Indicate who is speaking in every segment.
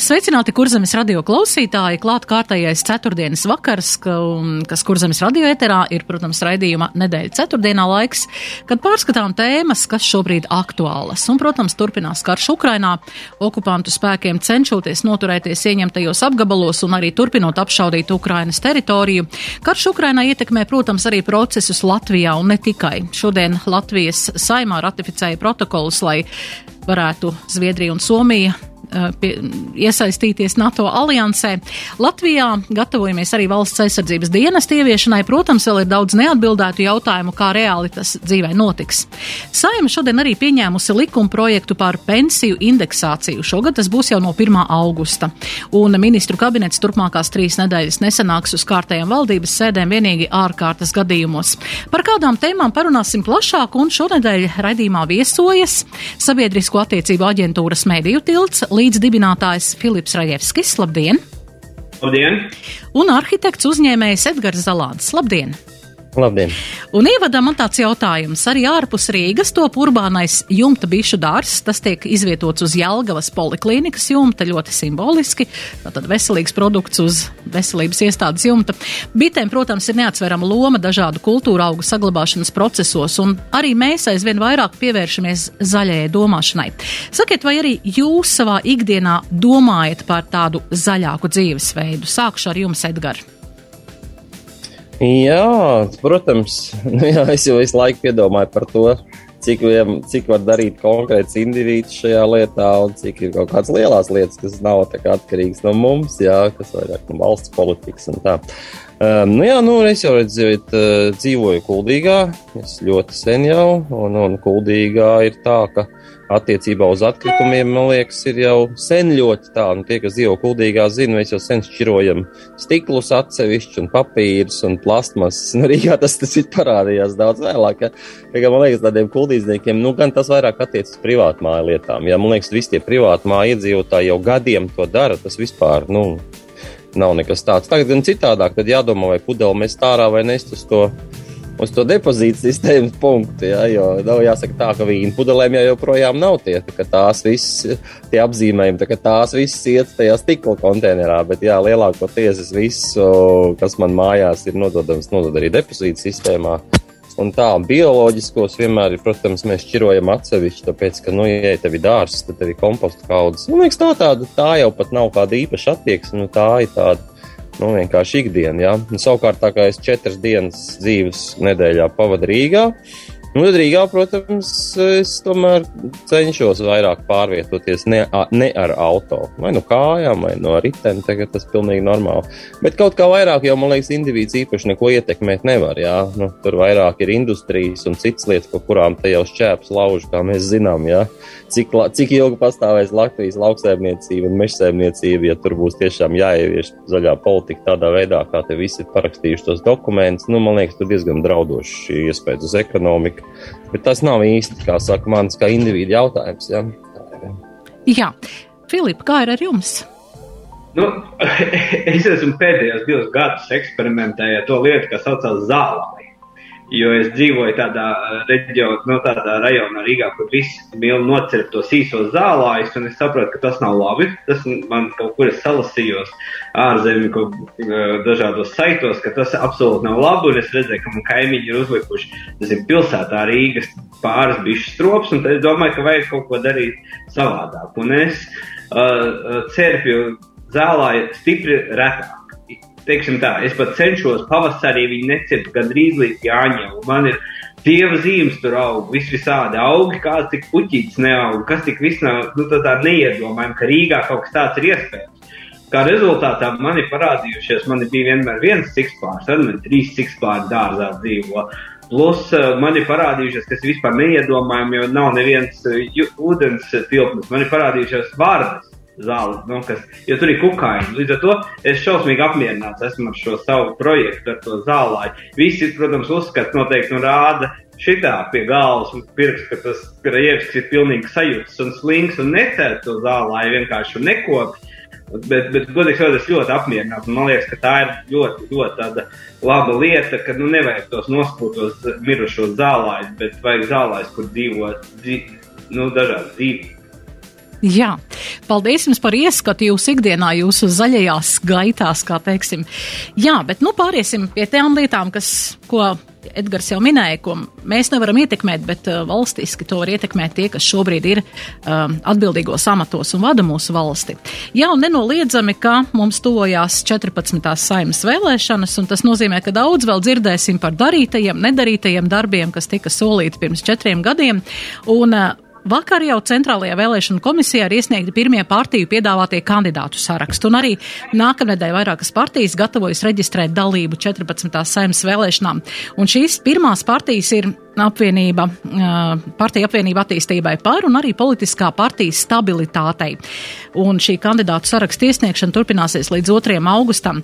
Speaker 1: Sveicināti kurzemes radio klausītāji! Klāt kārtējais ceturtdienas vakars, ka, kas kurzemes radio eterā ir, protams, raidījuma nedēļa ceturtdienā laiks, kad pārskatām tēmas, kas šobrīd aktuālas. Un, protams, turpinās karš Ukrainā, okupantu spēkiem cenšoties noturēties ieņemtajos apgabalos un arī turpinot apšaudīt Ukrainas teritoriju. Karš Ukrainā ietekmē, protams, arī procesus Latvijā un ne tikai. Šodien Latvijas saimā ratificēja protokolus, lai varētu Zviedrija un Somija pie, iesaistīties NATO aliansē. Latvijā gatavojamies arī valsts aizsardzības dienas ieviešanai. Protams, vēl ir daudz neatbildētu jautājumu, kā reāli tas dzīvē notiks. Saima šodien arī pieņēmusi likuma projektu par pensiju indeksāciju. Šogad tas būs jau no 1. augusta. Un ministru kabinets turpmākās trīs nedēļas nesanāks uz kārtējām valdības sēdēm vienīgi ārkārtas gadījumos. Par kādām tēmām parunāsim plašāk, un šonedēļ raidījumā viesojas Sabiedrisko attiecību aģentūras mediju tilts līdzdibinātājs Filips Rajevskis. Labdien!
Speaker 2: Labdien!
Speaker 1: Un arhitekts uzņēmējs Edgars Zalāns. Labdien!
Speaker 3: Labdien!
Speaker 1: Un ievadā man tāds jautājums. Arī ārpus Rīgas top urbānais jumta bišu dārs. Tas tiek izvietots uz Jelgavas poliklīnikas jumta, ļoti simboliski. Tātad veselīgs produkts uz veselības iestādes jumta. Bitēm, protams, ir neatsverama loma dažādu kultūra augu saglabāšanas procesos, un arī mēs aizvien vairāk pievēršamies zaļajai domāšanai. Sakiet, vai arī jūs savā ikdienā domājat par tādu zaļāku dzīvesveidu? Sākšu ar jums, Edgars.
Speaker 3: Jā, protams, nu, jā, es jau visu laiku piedomāju par to, cik, vien, cik var darīt konkrēts indivīds šajā lietā, un cik ir kaut kādas lielas lietas, kas nav atkarīgas no mums, jā, kas vairāk no valsts politikas un tā. Um, nu, jā, nu, es jau redzu, uh, dzīvoju Kuldīgā, es ļoti sen jau, un, un Kuldīgā ir tā, ka attiecībā uz atkritumiem, man liekas, ir jau sen ļoti tā, un tie, kas dzīvo kuldīgā, zina, mēs jau sen šķirojam stiklus atsevišķi un papīrus un plastmasas. Nu, Rīgā tas, tas ir parādījās daudz vēlāk. Ja? Ja, man liekas, tādiem kuldīzniekiem, nu, gan tas vairāk attiecas uz privātmāju lietām. Ja? Man liekas, visi tie privātmāju iedzīvotāji jau gadiem to dara, tas vispār, nu, nav nekas tāds. Tagad gan citādāk, tad jādomā, vai pudeli mēs tārā vai nest uz to uz to depozītu sistēmas punktu. Ja, jo nav jāsaka tā, ka vīna pudelēm jau joprojām nav tie, ka tās visas, tie apzīmējumi, ka tās visas iet tajā stikla konteinerā, bet jā, lielākoties es visu, kas man mājās ir nododams, nodod arī depozītu sistēmā. Un tā, bioloģiskos vienmēr ir, protams, mēs šķirojam atsevišķi, tāpēc, ka, nu, ja tev ir dārsts, tad tev ir kompostu kaudzes. Man liekas, tā tāda, tā jau pat nav kāda īpaša attieksme, nu, tā ir tāda nu, vienkārši ikdiena. Ja? Un, savukārt, tā kā es četras dienas dzīves nedēļā pavadu Rīgā, Nu, Rīgā, protams, es tomēr cenšos vairāk pārvietoties ne, ne ar auto, vai nu kājām, vai no riteni. Tagad tas ir pilnīgi normāli. Bet kaut kā vairāk jau, man liekas, indivīds īpaši neko ietekmēt nevar. Jā? Nu, tur vairāk ir industrijas un citas lietas, par kurām te jau šķēps lauž, kā mēs zinām. Jā? Cik, cik ilgi pastāvēs Latvijas lauksēmniecība un mežsēmniecība, ja tur būs tiešām jāievieš zaļā politika tādā veidā, kā te visi ir parakstījuši tos dokumentus. Nu, man liekas, tur diezgan draudoši iespējas uz ekonomiku Bet tas nav īsti, kā saka, mans kā individu jautājums. Ja?
Speaker 1: Jā, Filipa, kā ir ar jums?
Speaker 2: Nu, es esmu pēdējos divus gadus eksperimentējis ar to lietu, kas saucās zālē. Jo es dzīvoju tādā eh, reģionā, no nu, tādā rajonā Rīgā, kur visi mīl nocirkt tos īsos zālājus, un es saprotu, ka tas nav labi. Tas man kaut kur es salasījos ārzemju eh, dažādos saitos, ka tas absolūti nav labi, un es redzēju, ka man kaimiņi ir uzlikuši, ir pilsētā Rīgas pāris bišķi strops, un tad es domāju, ka vajag kaut ko darīt savādāk. Un es uh, cerpju zālāju stipri retāk teiksim tā, es pat cenšos pavasarī viņu necirt gandrīz līdz jāņem. Man ir dieva zīmes tur aug, vis visādi augi, kāds tik puķītis neaug, kas tik viss nav, nu tā, tā neiedomājam, ka Rīgā kaut kas tāds ir iespējams. Kā rezultātā man ir parādījušies, man bija vienmēr viens sikspārs, tad man trīs sikspāri dārzā dzīvo. Plus uh, man ir parādījušies, kas vispār neiedomājami, jo nav neviens uh, ūdens tilpnes. Man ir parādījušies vārdas zāli, nu, kas, jo tur ir kukaiņi. Līdz ar to es šausmīgi apmierināts esmu ar šo savu projektu, ar to zālāju. Visi, protams, uzskats noteikti nu rāda šitā pie galvas un pirks, ka tas Krajevskis ir pilnīgi sajūts un slings un necēl to zālāju vienkārši un nekopi. Bet, bet godīgi sakot, es ļoti apmierināts. Man liekas, ka tā ir ļoti, ļoti laba lieta, ka nu, nevajag tos nospūtos mirušos zālājus, bet vajag zālājus, kur dzīvo dzīvo nu, dažādas dzīves.
Speaker 1: Jā, paldies jums par ieskatu jūsu ikdienā, jūsu zaļajās gaitās, kā teiksim. Jā, bet nu pāriesim pie tām lietām, kas, ko Edgars jau minēja, ko mēs nevaram ietekmēt, bet uh, valstiski to var ietekmēt tie, kas šobrīd ir uh, atbildīgos amatos un vada mūsu valsti. Jā, un nenoliedzami, ka mums tuvojās 14. saimas vēlēšanas, un tas nozīmē, ka daudz vēl dzirdēsim par darītajiem, nedarītajiem darbiem, kas tika solīti pirms četriem gadiem. Un, uh, Vakar jau Centrālajā vēlēšana komisijā ir iesniegti pirmie partiju piedāvātie kandidātu saraksti, un arī nākamnedēļ vairākas partijas gatavojas reģistrēt dalību 14. saimnes vēlēšanām. Un šīs pirmās partijas ir apvienība, partija apvienība attīstībai par un arī politiskā partijas stabilitātei. Un šī kandidātu saraksta iesniegšana turpināsies līdz 2. augustam.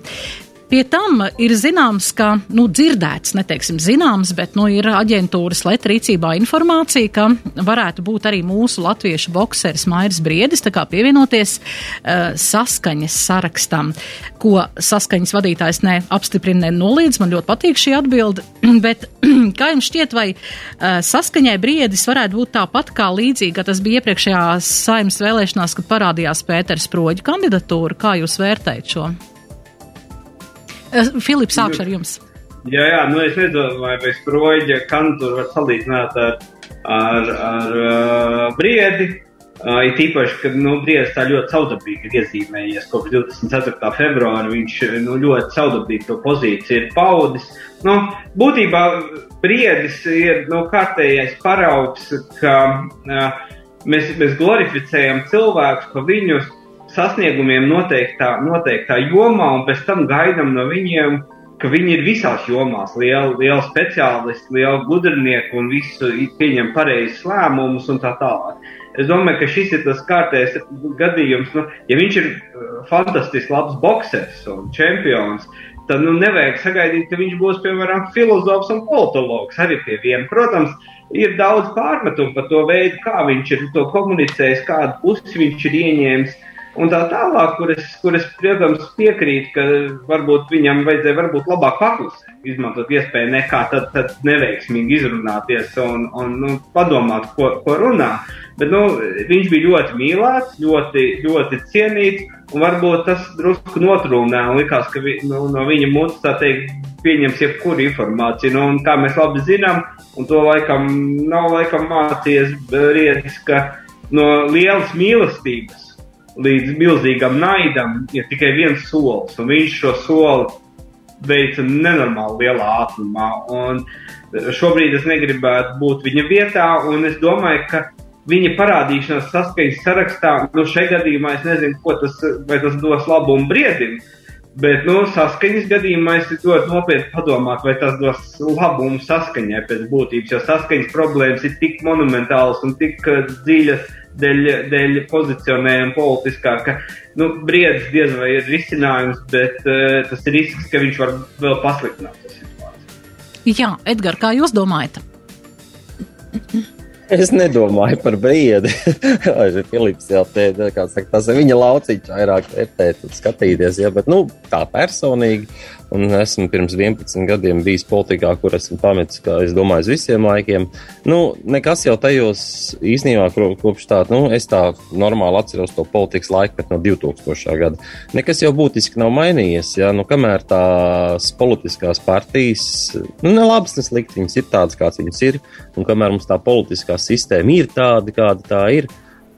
Speaker 1: Pie tam ir zināms, ka, nu, dzirdēts, neteiksim zināms, bet, nu, ir aģentūras leta rīcībā informācija, ka varētu būt arī mūsu latviešu bokseris Mairis Briedis, tā kā pievienoties uh, saskaņas sarakstam, ko saskaņas vadītājs neapstiprina, nenoliedz. Man ļoti patīk šī atbilde, bet kā jums šķiet, vai uh, saskaņai Briedis varētu būt tāpat kā līdzīgi, ka tas bija iepriekšējās saimnes vēlēšanās, kad parādījās Pēters Proģa kandidatūra? Kā jūs vērtējat šo? Filips, sākšu ar jums.
Speaker 2: Jā, jā, nu es nezinu, vai bez proģa kantūru var salīdzināt ar, ar, ar uh, briedi. Uh, it īpaši, ka nu, Briedis tā ļoti saudabīgi ir iezīmējies kopš 24. februāra. Viņš nu, ļoti saudabīgi to pozīciju ir paudis. Nu, būtībā Briedis ir nu, kārtējais paraugs, ka uh, mēs, mēs glorificējam cilvēkus pa viņu sasniegumiem noteiktā, noteiktā jomā, un pēc tam gaidām no viņiem, ka viņi ir visās jomās, lieli, lieli speciālisti, lieli gudrinieki un visu pieņem pareizus lēmumus un tā tālāk. Es domāju, ka šis ir tas kārtējs gadījums. Nu, ja viņš ir uh, fantastisks, labs boxers un čempions, tad nu, nevajag sagaidīt, ka viņš būs piemēram filozofs un politologs arī pie viena. Protams, ir daudz pārmetumu par to veidu, kā viņš ir to komunicējis, kādu pusi viņš ir ieņēmis un tā tālāk, kur es, kur es protams, piekrītu, ka varbūt viņam vajadzēja varbūt labāk paklusēt, izmantot iespēju nekā tad, tad neveiksmīgi izrunāties un, un nu, padomāt, ko, ko runā. Bet nu, viņš bija ļoti mīlēts, ļoti, ļoti cienīts, un varbūt tas drusku notrūmē un likās, ka vi, nu, no viņa mutes tā teikt pieņems jebkuru informāciju. Nu, un, kā mēs labi zinām, un to laikam nav laikam mācījies Riedis, ka no lielas mīlestības līdz milzīgam naidam ir tikai viens solis, un viņš šo soli veica nenormāli lielā ātrumā. Un šobrīd es negribētu būt viņa vietā, un es domāju, ka viņa parādīšanās saskaņas sarakstā, nu, šajā gadījumā es nezinu, ko tas, tas dos labumu briedim. Bet, nu, saskaņas gadījumā es ļoti nopietni padomāju, vai tas dos labumu saskaņai pēc būtības, jo saskaņas problēmas ir tik monumentālas un tik dziļas, dēļ, dēļ pozicionējuma politiskā, ka nu, briedis diez vai ir risinājums, bet uh, tas ir risks, ka viņš var vēl pasliktināt to situāciju.
Speaker 1: Jā, Edgars, kā jūs domājat?
Speaker 3: Es nedomāju par briedi. Filips jau te, saka, tas ir viņa lauciņš, vairāk vērtēt un skatīties. Ja, bet, nu, tā personīgi Un esmu pirms 11 gadiem bijis politikā, kur esmu pametis, kā es domāju, uz visiem laikiem. Nu, nekas jau tajos īstenībā kopš tā, nu, es tā normāli atceros to politikas laiku, bet no 2000. gada. Nekas jau būtiski nav mainījies. Ja? Nu, kamēr tās politiskās partijas, nu, ne labas, ne sliktas, viņas ir tādas, kādas viņas ir, un kamēr mums tā politiskā sistēma ir tāda, kāda tā ir,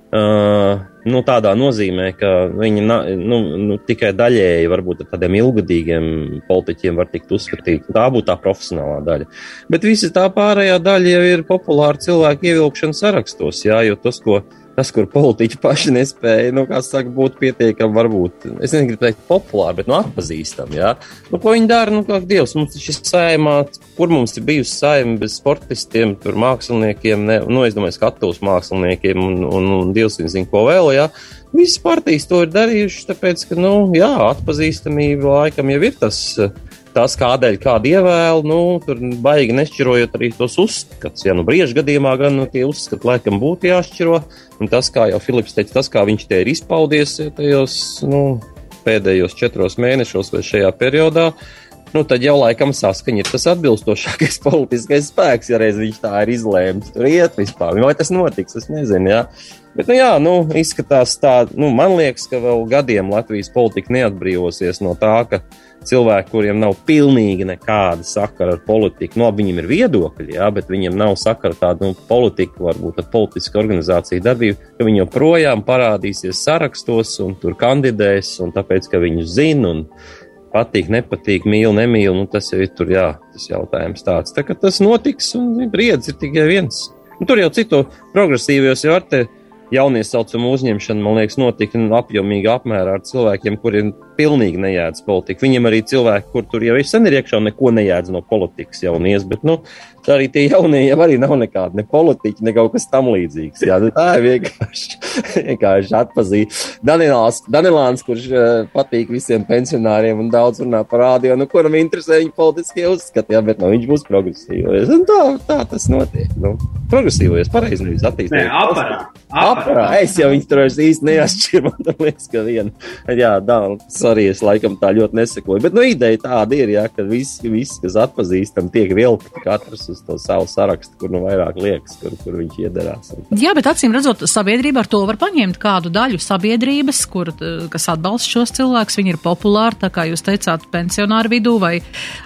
Speaker 3: Uh, nu, tādā nozīmē, ka viņi nu, nu, tikai daļēji, varbūt ar tādiem ilgadīgiem politiķiem var tikt uzskatīti. Tā būtu tā profesionālā daļa. Bet visa tā pārējā daļa jau ir populāra cilvēku ievilkšana sarakstos, jā, jo tas, ko tas, kur politiķi paši nespēja, nu, kā saka, būt pietiekami, varbūt, es negribu teikt populāri, bet, nu, atpazīstami, jā. Nu, ko viņi dara, nu, kā Dievs, mums ir saimā, kur mums ir bijusi saima bez sportistiem, tur māksliniekiem, ne, nu, es domāju, skatuves māksliniekiem un, un, un Dievs viņa zina, ko vēl, jā. Visas partijas to ir darījušas, tāpēc, ka, nu, jā, atpazīstamība laikam jau ir tas. Uh, tas, kādēļ kādu ievēlu, nu, tur baigi nešķirojot arī tos uzskats. Ja nu brīža gadījumā gan nu, tie uzskati laikam būtu jāšķiro, un tas, kā jau Filips teica, tas, kā viņš te ir izpaudies tajos, nu, pēdējos četros mēnešos vai šajā periodā, nu, tad jau laikam saskaņa ir tas atbilstošākais politiskais spēks, ja reiz viņš tā ir izlēms tur iet vispār. Vai tas notiks, es nezinu, jā. Bet, nu, jā, nu, izskatās tā, nu, man liekas, ka vēl gadiem Latvijas politika neatbrīvosies no tā, ka cilvēki, kuriem nav pilnīgi nekāda sakara ar politiku. No, nu, viņiem ir viedokļi, jā, bet viņiem nav sakara ar tādu nu, politiku, varbūt ar politisku organizāciju darbību, ka viņi joprojām parādīsies sarakstos un tur kandidēs, un tāpēc, ka viņus zina un patīk, nepatīk, mīl, nemīl, nu, tas jau ir tur, jā, tas jautājums tāds. Tā kā tas notiks, un briedz ir tikai viens. Un tur jau citu progresīvos jau ar te jauniesaucumu uzņemšana, man liekas, notika apjomīgā apmērā ar cilvēkiem, kuriem pilnīgi nejēdz politika. Viņiem arī cilvēki, kur tur jau sen ir iekšā neko nejēdz no politikas jaunies, bet, nu, arī tie jaunie jau arī nav nekādi, ne politiķi, ne kaut kas tam līdzīgs. Jā, tā ir vienkārši, vienkārši atpazīt. Danilāns, Danilāns, kurš uh, patīk visiem pensionāriem un daudz runā par rādio, nu, kuram interesē viņa politiskie uzskati, jā, bet, nu, viņš būs progresīvais. Un tā, tā tas notiek. Nu, progresīvais, pareizi nevis attīstīt.
Speaker 2: Nē, aparā.
Speaker 3: Aparā. Es jau viņu tur īsti neatšķiru, man liekas, ka viena. Jā, Danilāns arī es laikam tā ļoti nesakoju. Bet nu, ideja tāda ir, ja, ka visi, visi kas atpazīstam, tiek vilkti katrs uz to savu sarakstu, kur nu vairāk liekas, kur, kur viņš iedarās.
Speaker 1: Jā, bet acīm redzot, sabiedrība ar to var paņemt kādu daļu sabiedrības, kur, kas atbalsta šos cilvēkus. Viņi ir populāri, tā kā jūs teicāt, pensionāru vidū vai,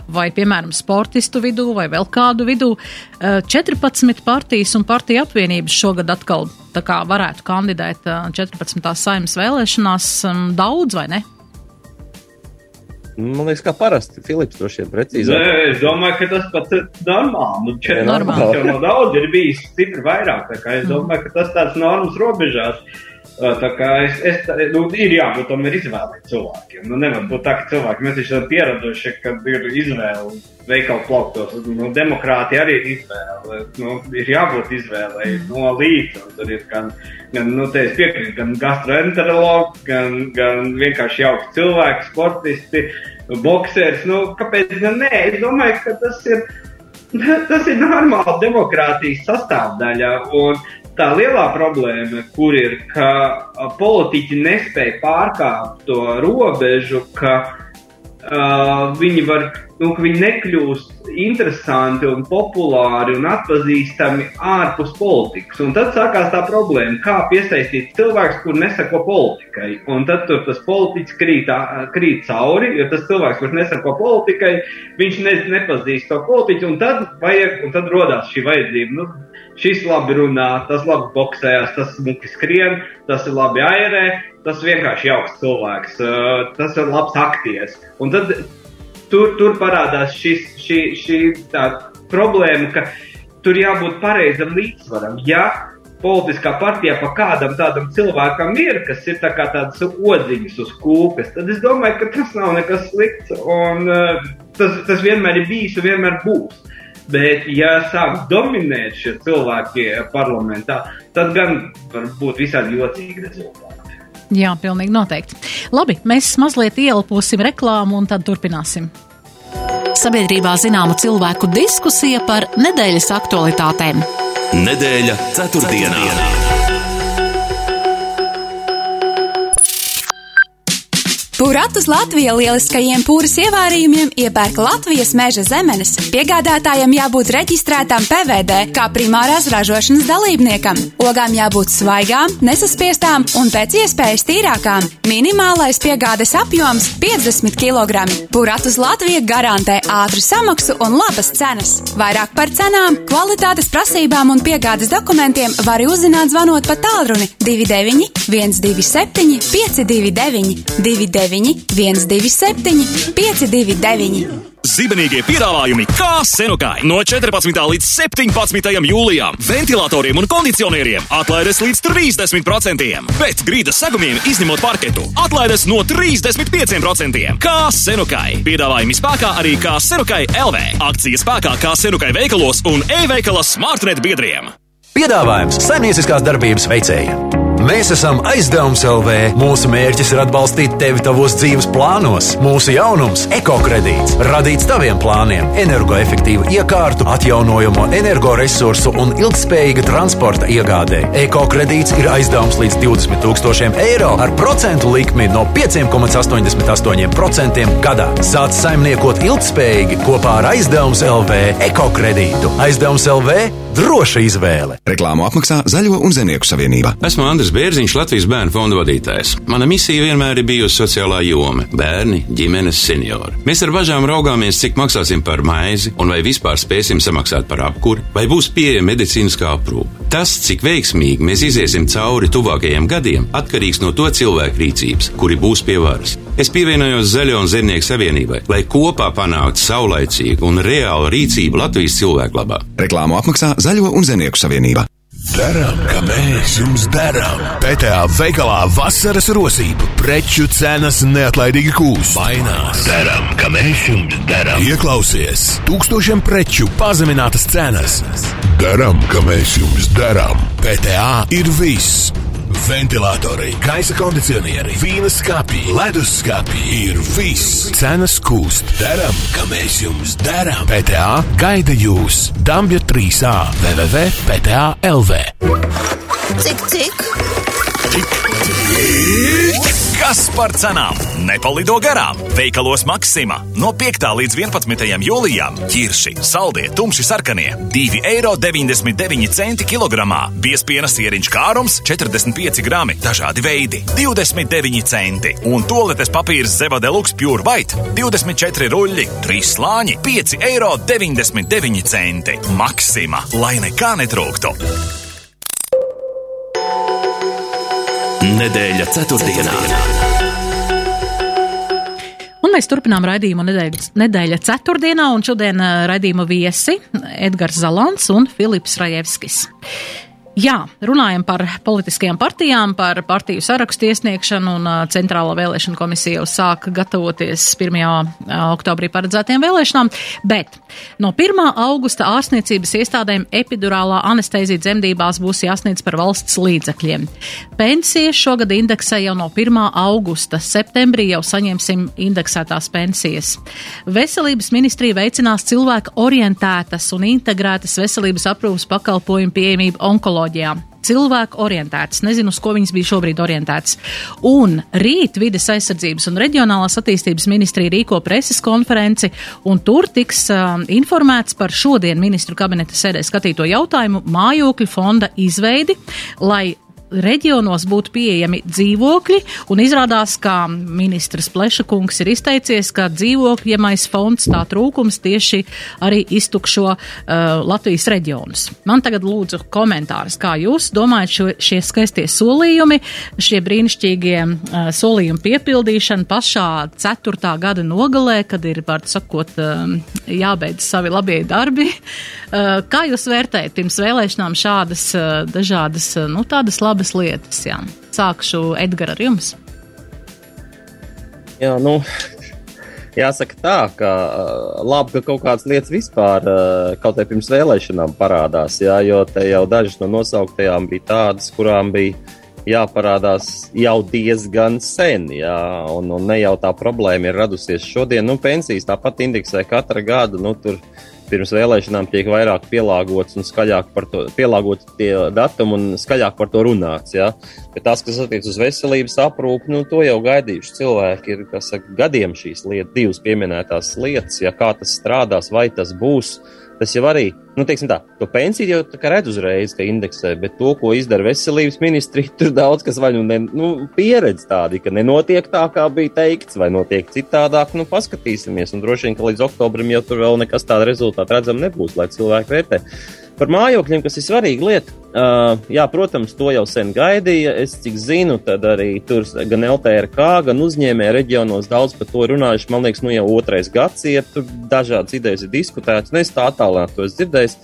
Speaker 1: vai piemēram, sportistu vidū vai vēl kādu vidū. 14 partijas un partija apvienības šogad atkal kā varētu kandidēt 14. saimnes vēlēšanās daudz vai ne?
Speaker 3: Man liekas, kā parasti. Filips droši vien precīzi.
Speaker 2: Nē, es domāju, ka tas pats ir normāli. Nu, četri normāli. jau no daudz ir bijis stipri vairāk. Tā kā es domāju, ka tas tāds normas robežās. Tā kā es, es nu, ir jābūt tam ir izvēlēt cilvēkiem. Nu, nevar būt tā, ka cilvēki, mēs esam pieraduši, ka ir izvēle veikalu plauktos. Nu, demokrātija arī ir izvēle. Nu, ir jābūt izvēlei no līdz. Tur ir gan, gan nu, piekrīt, gan gastroenterologi, gan, gan vienkārši jauki cilvēki, sportisti, boxers. Nu, kāpēc gan nē? Es domāju, ka tas ir. Tas ir normāli demokrātijas sastāvdaļa. Un tā lielā problēma, kur ir, ka politiķi nespēja pārkāpt to robežu, ka uh, viņi var nu, ka viņi nekļūst interesanti un populāri un atpazīstami ārpus politikas. Un tad sākās tā problēma, kā piesaistīt cilvēku, kur nesako politikai. Un tad tas politiķis krīt, krīt cauri, jo tas cilvēks, kurš nesako politikai, viņš ne, nepazīst to politiķu, un tad, vajag, un tad rodās šī vajadzība. Nu, šis labi runā, tas labi boxējās, tas smuki skrien, tas ir labi airē, tas vienkārši jauks cilvēks, tas ir labs aktieris. Un tad tur, tur parādās šis, šī, šī problēma, ka tur jābūt pareizam līdzsvaram. Ja politiskā partijā pa kādam tādam cilvēkam ir, kas ir tā kā tādas odziņas uz kūpes, tad es domāju, ka tas nav nekas slikts. Un, uh, tas, tas vienmēr ir bijis un vienmēr būs. Bet, ja sāk dominēt šie cilvēki parlamentā, tad gan var būt visādi jocīgi rezultāti.
Speaker 1: Jā, pilnīgi noteikti. Labi, mēs mazliet ielposim reklāmu un tad turpināsim. Sabiedrībā zināma cilvēku diskusija par nedēļas aktualitātēm.
Speaker 4: Nedēļa ceturtdienā. ceturtdienā.
Speaker 5: Pūratus Latvija lieliskajiem pūras ievārījumiem iepērk Latvijas meža zemenes. Piegādātājiem jābūt reģistrētām PVD kā primārās ražošanas dalībniekam. Ogām jābūt svaigām, nesaspiestām un pēc iespējas tīrākām. Minimālais piegādes apjoms - 50 kg. Pūratus Latvija garantē ātru samaksu un labas cenas. Vairāk par cenām, kvalitātes prasībām un piegādes dokumentiem var uzzināt zvanot pa tālruni 29 127 529 29 127 529.
Speaker 6: zibenīgie piedāvājumi kā senukai. No 14. līdz 17. jūlijam ventilatoriem un kondicionieriem atlaides līdz 30%, bet grīdas segumiem izņemot parketu atlaides no 35%. Kā senukai. Piedāvājumi spēkā arī kā senukai LV. Akcijas spēkā kā senukai veikalos un e-veikala smartnet biedriem.
Speaker 7: Piedāvājums saimnieciskās darbības veicējiem. Mēs esam aizdevums LV. Mūsu mērķis ir atbalstīt tevi tavos dzīves plānos. Mūsu jaunums - ekokredīts, radīts taviem plāniem, energoefektīvu iekārtu, atjaunojamo energoresursu un ilgspējīga transporta iegādē. Ekokredīts ir aizdevums līdz 20 000 eiro ar procentu likmi no 5,88% gadā. Sāc saimniekot ilgspējīgi kopā ar aizdevums LV ekokredītu. Aizdevums LV droša izvēle.
Speaker 8: Reklāmu apmaksā Zaļo un Zemnieku savienība.
Speaker 9: Esmu Andris Bērziņš, Latvijas bērnu fonda vadītājs. Mana misija vienmēr ir bijusi sociālā joma - bērni, ģimenes, seniori. Mēs ar bažām raugāmies, cik maksāsim par maizi un vai vispār spēsim samaksāt par apkuri, vai būs pieejama medicīniskā aprūpe. Tas, cik veiksmīgi mēs iziesim cauri tuvākajiem gadiem, atkarīgs no to cilvēku rīcības, kuri būs pie varas. Es pievienojos Zaļo un Zemnieku savienībai, lai kopā panāktu saulaicīgu un reālu rīcību Latvijas cilvēku labā.
Speaker 8: Reklāmu apmaksā Zaļo un Zemnieku savienība.
Speaker 10: Darām, kā mēs jums darām. PTA veikalā vasaras rosība, preču cenas neatlaidīgi kūst. Mainās. Darām, kā mēs jums darām. Ieklausies, tūkstošiem preču pazeminātas cenas. Darām, kā mēs jums darām. PTA ir viss. Ventilatori, gaisa kondicionieri, vīna skāpji, ledus skāpji ir viss. Cenas kūst. Darām, kā mēs jums darām. PTA gaida jūs. Dambja 3A www.pta.lv.
Speaker 11: Cik, cik?
Speaker 6: Kas par cenām? Nepalido garām! Veikalos Maksima no 5. līdz 11. jūlijam ķirši, saldie, tumši sarkanie - 2,99 eiro kilogramā, biespiena sieriņš kārums - 45 grami, dažādi veidi - 29 centi, un toaletes papīrs Zeva Deluxe Pure White - 24 ruļļi, 3 slāņi - 5,99 eiro. Maksima, lai nekā netrūktu!
Speaker 4: Nedēļa ceturtdienā.
Speaker 1: Un mēs turpinām raidījumu nedēļa, nedēļa ceturtdienā, un šodien uh, raidījuma viesi Edgars Zalants un Filips Rajevskis. Jā, runājam par politiskajām partijām, par partiju sarakstu iesniegšanu, un Centrālā vēlēšana komisija jau sāka gatavoties 1. Uh, oktobrī paredzētajām vēlēšanām, bet no 1. augusta ārstniecības iestādēm epidurālā anestezija dzemdībās būs jāsniedz par valsts līdzekļiem. Pensijas šogad indeksē jau no 1. augusta, septembrī jau saņemsim indeksētās pensijas. Veselības ministrija veicinās cilvēku orientētas un integrētas veselības aprūpas pakalpojumu pieejamību onkoloģijā tehnoloģijā. Cilvēku orientētas, nezinu, uz ko viņas bija šobrīd orientētas. Un rīt vides aizsardzības un reģionālās attīstības ministrija rīko preses konferenci, un tur tiks uh, informēts par šodien ministru kabineta sēdē skatīto jautājumu mājokļu fonda izveidi, lai reģionos būtu pieejami dzīvokļi, un izrādās, ka ministrs Plešakungs ir izteicies, ka dzīvokļiemais fonds tā trūkums tieši arī iztukšo uh, Latvijas reģionus. Man tagad lūdzu komentārus, kā jūs domājat šo, šie skaistie solījumi, šie brīnišķīgie uh, solījumi piepildīšana pašā ceturtā gada nogalē, kad ir, var sakot, uh, jābeidz savi labie darbi. Uh, kā jūs vērtējat pirms vēlēšanām šādas uh, dažādas, uh, nu, tādas labas labas lietas. Jā. Sākšu Edgars ar jums.
Speaker 3: Jā, nu, jāsaka tā, ka labi, ka kaut kādas lietas vispār kaut kā pirms vēlēšanām parādās, jā, jo te jau dažas no nosauktajām bija tādas, kurām bija jāparādās jau diezgan sen, jā, un, un ne jau tā problēma ir radusies šodien. Nu, pensijas tāpat indeksē katru gadu, nu, tur pirms vēlēšanām tiek vairāk pielāgots un skaļāk par to, pielāgot tie datumi un skaļāk par to runāts. Ja? Bet tas, kas attiec uz veselības aprūpi, nu, to jau gaidījuši cilvēki ir, saka, gadiem šīs lietas, divas pieminētās lietas, ja kā tas strādās, vai tas būs. Tas jau arī, nu, teiksim tā, to pensiju jau tā kā redz uzreiz, ka indeksē, bet to, ko izdara veselības ministri, tur daudz kas vai nu, ne, nu pieredz tādi, ka nenotiek tā, kā bija teikts, vai notiek citādāk, nu, paskatīsimies, un droši vien, ka līdz oktobrim jau tur vēl nekas tāda rezultāta redzam nebūs, lai cilvēki vērtē. Par mājokļiem, kas ir svarīga lieta. Uh, jā, protams, to jau sen gaidīja. Es cik zinu, tad arī tur gan LTRK, gan uzņēmē reģionos daudz par to runājuši. Man liekas, nu jau otrais gads iet, tur dažādas idejas ir diskutētas. Nu, es tā attālināti to esmu dzirdējis.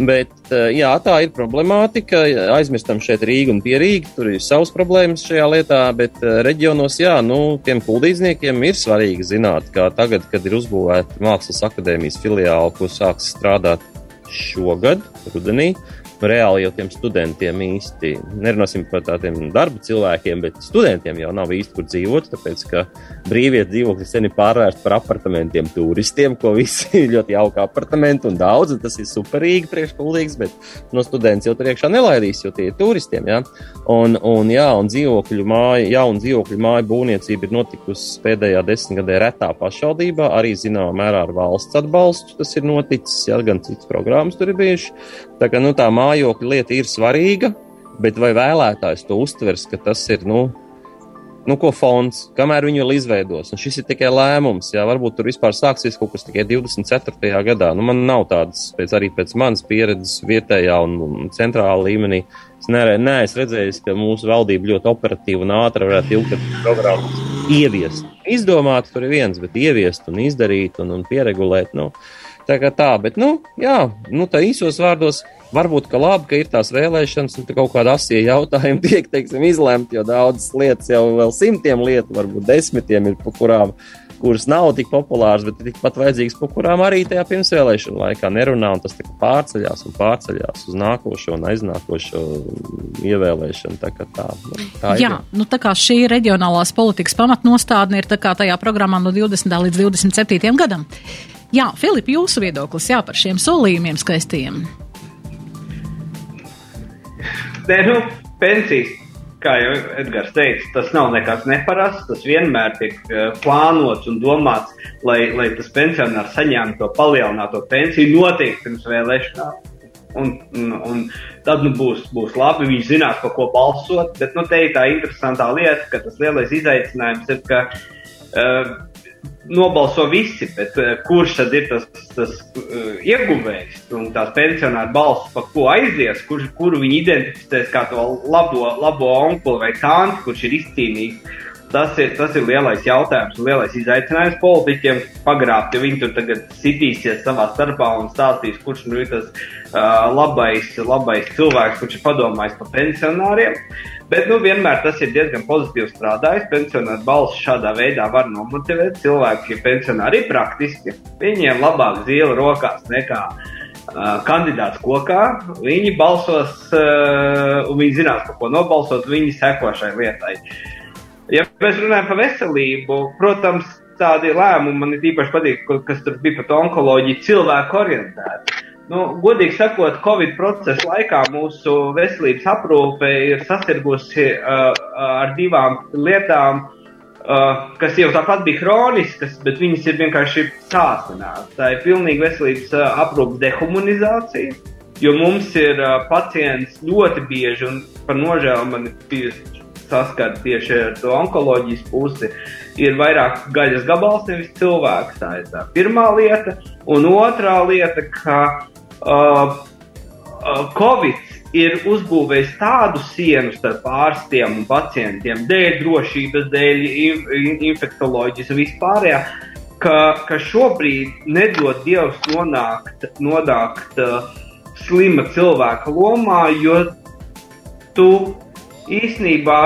Speaker 3: Bet jā, tā ir problemātika. Aizmirstam šeit Rīgu un pierīgi. Tur ir savas problēmas šajā lietā, bet reģionos, jā, nu, tiem kuldīzniekiem ir svarīgi zināt, ka tagad, kad ir uzbūvēta Mākslas akadēmijas filiāla, kur sāks strādāt šogad, rudenī. Reāli jau tiem studentiem īsti nerunāsim par tādiem darba cilvēkiem, bet studentiem jau nav īsti kur dzīvot. Tāpēc, ka brīvietu dzīvokļi sen ir pārvērsti par apartamentiem turistiem, ko visi ļoti jauki apartamenti un daudz. Un tas ir superīgi priekšpildīgs, bet no students jau tur iekšā nelaidīs, jo tie ir turistiem. Ja? Un, un, jā, un dzīvokļu māja, jauna dzīvokļu māja būvniecība ir notikusi pēdējā desmitgadē retā pašvaldībā, arī zināmā mērā ar valsts atbalstu. Tas ir noticis, ja gan citas programmas tur ir bijušas. Tā kā nu, tā mājokļa lieta ir svarīga, bet vai vēlētājs to uztvers, ka tas ir, nu, nu ko fonds, kamēr viņu vēl izveidos. Un šis ir tikai lēmums, jā, varbūt tur vispār sāksies kaut kas tikai 24. gadā. Nu, man nav tādas, pēc, arī pēc manas pieredzes vietējā un, centrālā līmenī. Es neesmu redzējis, ka mūsu valdība ļoti operatīvi un ātri varētu ilgtermiņa programmas ieviest. Izdomāt tur ir viens, bet ieviest un izdarīt un, un pieregulēt. Nu, Tā kā tā, bet, nu, jā, nu, tā īsos vārdos varbūt ka labi, ka ir tās vēlēšanas, un kaut kāda asie jautājumi tiek, teiksim, izlemti, jo daudzas lietas jau vēl simtiem lietu, varbūt desmitiem ir, pa kurām, kuras nav tik populāras, bet tikpat vajadzīgas, pa kurām arī tajā pirmsvēlēšana laikā nerunā, un tas pārceļās un pārceļās uz nākošo un aiznākošo ievēlēšanu. Tā tā, nu, tā
Speaker 1: Jā, ir. nu tā kā šī reģionālās politikas pamatnostādne ir tā kā tajā programmā no 20. līdz 27. gadam. Jā, Filip, jūsu viedoklis jā, par šiem solījumiem skaistiem.
Speaker 2: Nē, nu, pensijas, kā jau Edgars teica, tas nav nekas neparasts. Tas vienmēr tiek uh, plānots un domāts, lai, lai tas pensionārs saņemtu to palielināto pensiju noteikti pirms vēlēšanām. Un, un, un tad nu, būs, būs labi, viņi zinās, par ko balsot. Bet nu, te ir tā interesantā lieta, ka tas lielais izaicinājums ir, ka uh, nobalso visi, bet uh, kurš tad ir tas, tas uh, ieguvējs un tās pensionāra balss, pa ko aizies, kur, kuru viņi identificēs kā to labo, labo onkuli vai tanti, kurš ir izcīnījis. Tas ir, tas ir lielais jautājums un lielais izaicinājums politiķiem pagrābt, jo viņi tur tagad sitīsies savā starpā un stāstīs, kurš nu ir tas uh, labais, labais cilvēks, kurš ir padomājis par pensionāriem. Bet nu, vienmēr tas ir diezgan pozitīvi strādājis. Pensionāru balss šādā veidā var nomotivēt cilvēku, ja pensionāri ir praktiski. Viņiem labāk zīle rokās nekā uh, kandidāts kokā. Viņi balsos, uh, un viņi zinās, par ko nobalsot, viņi seko šai lietai. Ja mēs runājam par veselību, protams, tādi lēmumi man īpaši patīk, kas tur bija par onkoloģiju, cilvēku orientēti. Nu, godīgi sakot, Covid procesa laikā mūsu veselības aprūpe ir sasirgusi uh, ar divām lietām, uh, kas jau tāpat bija chroniskas, bet viņas ir vienkārši sāsinātas. Tā ir pilnīga veselības uh, aprūpes dehumanizācija, jo mums ir uh, pacients ļoti bieži, un par nožēlu man ir saskars tieši ar to onkoloģijas pusi, ir vairāk gaļas gabals, nevis cilvēks. Tā ir tā pirmā lieta. Un otrā lieta, ka uh, uh, Covid ir uzbūvējis tādu sienu starp ārstiem un pacientiem, dēļ drošības, dēļ infekcijas un vispārējā, ka, ka šobrīd nedod Dievs nonākt, nonākt uh, slima cilvēka lomā, jo tu īsnībā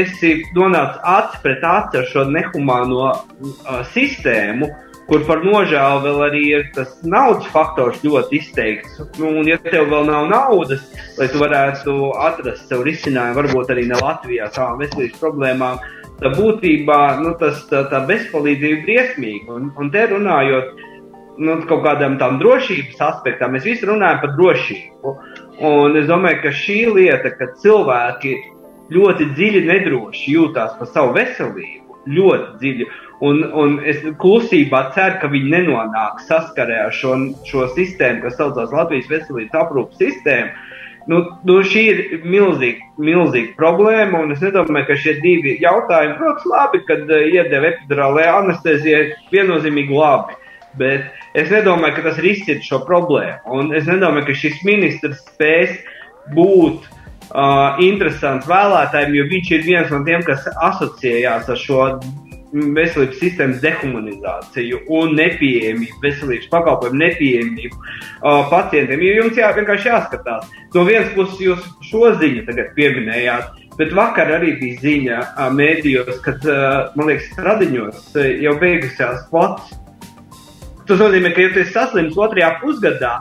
Speaker 2: esi nonācis acis pret aci ar šo nehumāno uh, sistēmu, uh, kur par nožēlu vēl arī ir tas naudas faktors ļoti izteikts. Nu, un, ja tev vēl nav naudas, lai tu varētu atrast sev risinājumu, varbūt arī ne Latvijā savām veselības problēmām, tad būtībā nu, tas, tā, tā bezpalīdzība ir briesmīga. Un, un te runājot nu, kaut kādam tam drošības aspektam, mēs visi runājam par drošību. Un es domāju, ka šī lieta, ka cilvēki ļoti dziļi nedroši jūtās par savu veselību, ļoti dziļi. Un, un es klusībā ceru, ka viņi nenonāks saskarē ar šo, šo sistēmu, kas saucās Latvijas veselības aprūpas sistēmu. Nu, nu, šī ir milzīga, milzīga problēma, un es nedomāju, ka šie divi jautājumi, protams, labi, kad uh, iedeva epidurālajā anestezijā, viennozīmīgi labi. bet es nedomāju, ka tas risina šo problēmu. Un es nedomāju, ka šis ministrs spēs būt uh, interesants vēlētājiem, jo viņš ir viens no tiem, kas asociējās ar šo veselības sistēmas dehumanizāciju un nepieejamību, veselības pakalpojumu nepieejamību uh, pacientiem. Jo jums jā, vienkārši jāskatās. No vienas puses, jūs šo ziņu tagad pieminējāt, bet vakar arī bija ziņa uh, mēdījos, kad, uh, man liekas, radiņos uh, jau beigusies pats. Tas nozīmē, ka, ja tu esi saslims otrajā pusgadā,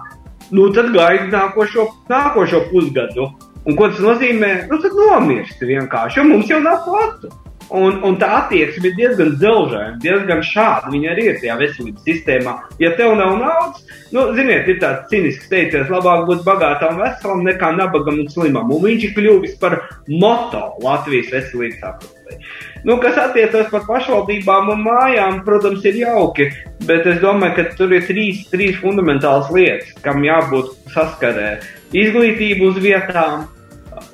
Speaker 2: nu tad gaidi nākošo, nākošo pusgadu. Un ko tas nozīmē? Nu, tad nomirsti vienkārši, jo mums jau nav platu. Un, un tā attieksme ir diezgan dzelžaina, diezgan šāda. Viņa arī ir tajā veselības sistēmā. Ja tev nav naudas, nu, ziniet, ir tāds cinisks teiciens, labāk būt bagātam un veselam nekā nabagam un slimam. Un viņš ir kļuvis par moto Latvijas veselības aprūpē. Nu, kas attiecas par pašvaldībām un mājām, protams, ir jauki, bet es domāju, ka tur ir trīs, trīs fundamentālas lietas, kam jābūt saskarē. Izglītība uz vietām,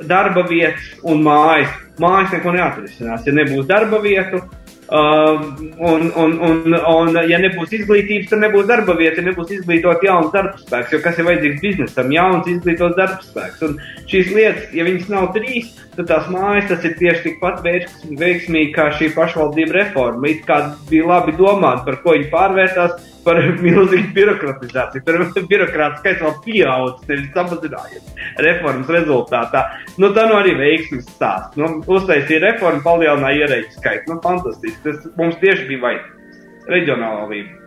Speaker 2: darba vietas un mājas mājas neko neatrisinās. Ja nebūs darba vietu, uh, un, un, un, un ja nebūs izglītības, tad nebūs darba vieta, ja nebūs izglītot jauns darbspēks. Jo kas ir vajadzīgs biznesam? Jauns izglītots darbspēks. Un šīs lietas, ja viņas nav trīs, tad tās mājas tas ir tieši tikpat veiksmīgi kā šī pašvaldība reforma. It kā bija labi domāt, par ko viņi pārvērtās par milzīgu birokratizāciju. Tur birokrāta skaits vēl pieaudzis, nevis samazinājies reformas rezultātā. Nu, tā nu arī veiksmes stāsts. Nu, uztaisīja reformu, palielināja ierēģu skaitu. Nu, fantastiski. Tas mums tieši bija vajadzīgs. Reģionālā līmenī.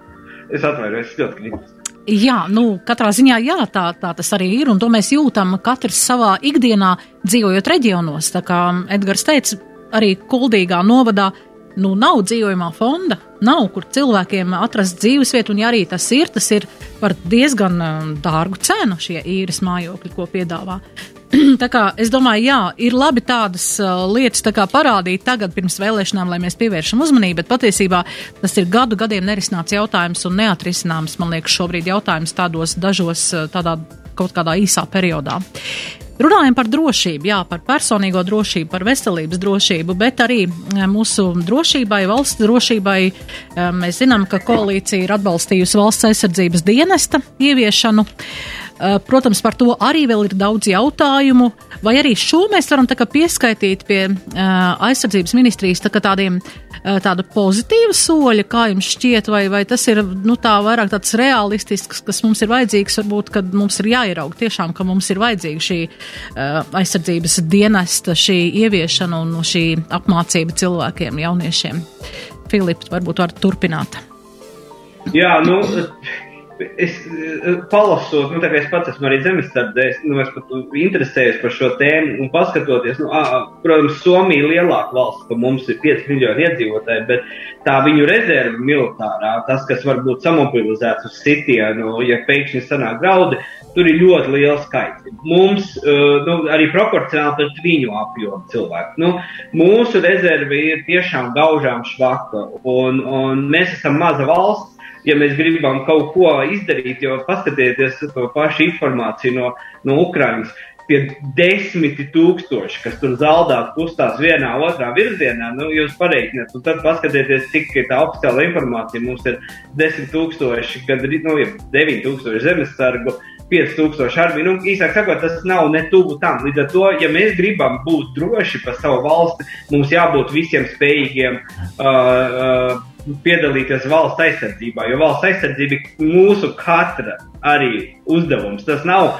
Speaker 2: Es atvainojos, ļoti gribu.
Speaker 1: Jā, nu, katrā ziņā jā, tā, tā tas arī ir, un to mēs jūtam katrs savā ikdienā, dzīvojot reģionos. Tā kā Edgars teica, arī Kuldīgā novadā nu, nav dzīvojamā fonda, nav kur cilvēkiem atrast dzīvesvietu, un ja arī tas ir, tas ir par diezgan um, dārgu cenu šie īres mājokļi, ko piedāvā. tā kā es domāju, jā, ir labi tādas uh, lietas tā kā parādīt tagad pirms vēlēšanām, lai mēs pievēršam uzmanību, bet patiesībā tas ir gadu gadiem nerisināts jautājums un neatrisināms, man liekas, šobrīd jautājums tādos dažos, uh, tādā kaut kādā īsā periodā. Runājam par drošību, jā, par personīgo drošību, par veselības drošību, bet arī eh, mūsu drošībai, valsts drošībai. Mēs zinām, ka koalīcija ir atbalstījusi valsts aizsardzības dienesta ieviešanu. Eh, protams, par to arī vēl ir daudz jautājumu, vai arī šo mēs varam pieskaitīt pie aizsardzības ministrijas tā tādiem tāda pozitīva soļa, kā jums šķiet, vai, vai tas ir nu, tā vairāk tāds realistisks, kas mums ir vajadzīgs, varbūt, kad mums ir jāieraug tiešām, ka mums ir vajadzīga šī aizsardzības dienesta, šī ieviešana un šī apmācība cilvēkiem, jauniešiem. Filips, varbūt var turpināt.
Speaker 2: Jā, nu, Es palasot, nu, tā kā es pats esmu arī zemesardē, nu, es pat interesējos par šo tēmu un paskatoties, nu, ā, protams, Somija ir lielāka valsts, ka mums ir 5 miljoni iedzīvotāji, bet tā viņu rezerve militārā, tas, kas var būt samobilizēts uz sitienu, ja pēkšņi sanāk graudi, tur ir ļoti liels skaits. Mums nu, arī proporcionāli pret viņu apjomu cilvēku. Nu, mūsu rezerve ir tiešām gaužām švaka, un, un mēs esam maza valsts ja mēs gribam kaut ko izdarīt, jo paskatieties to pašu informāciju no, no Ukrainas. Tie desmiti tūkstoši, kas tur zaldāt, kustās vienā, otrā virzienā, nu, jūs pareiķiniet, un tad paskatieties, cik ir tā oficiāla informācija. Mums ir desmit tūkstoši, gandrīz, nu, deviņi tūkstoši zemesargu, 5000 armiju. Nu, īsāk sakot, tas nav ne tuvu tam. Līdz ar to, ja mēs gribam būt droši par savu valsti, mums jābūt visiem spējīgiem uh, uh, piedalīties valsts aizsardzībā, jo valsts aizsardzība ir mūsu katra arī uzdevums. Tas nav.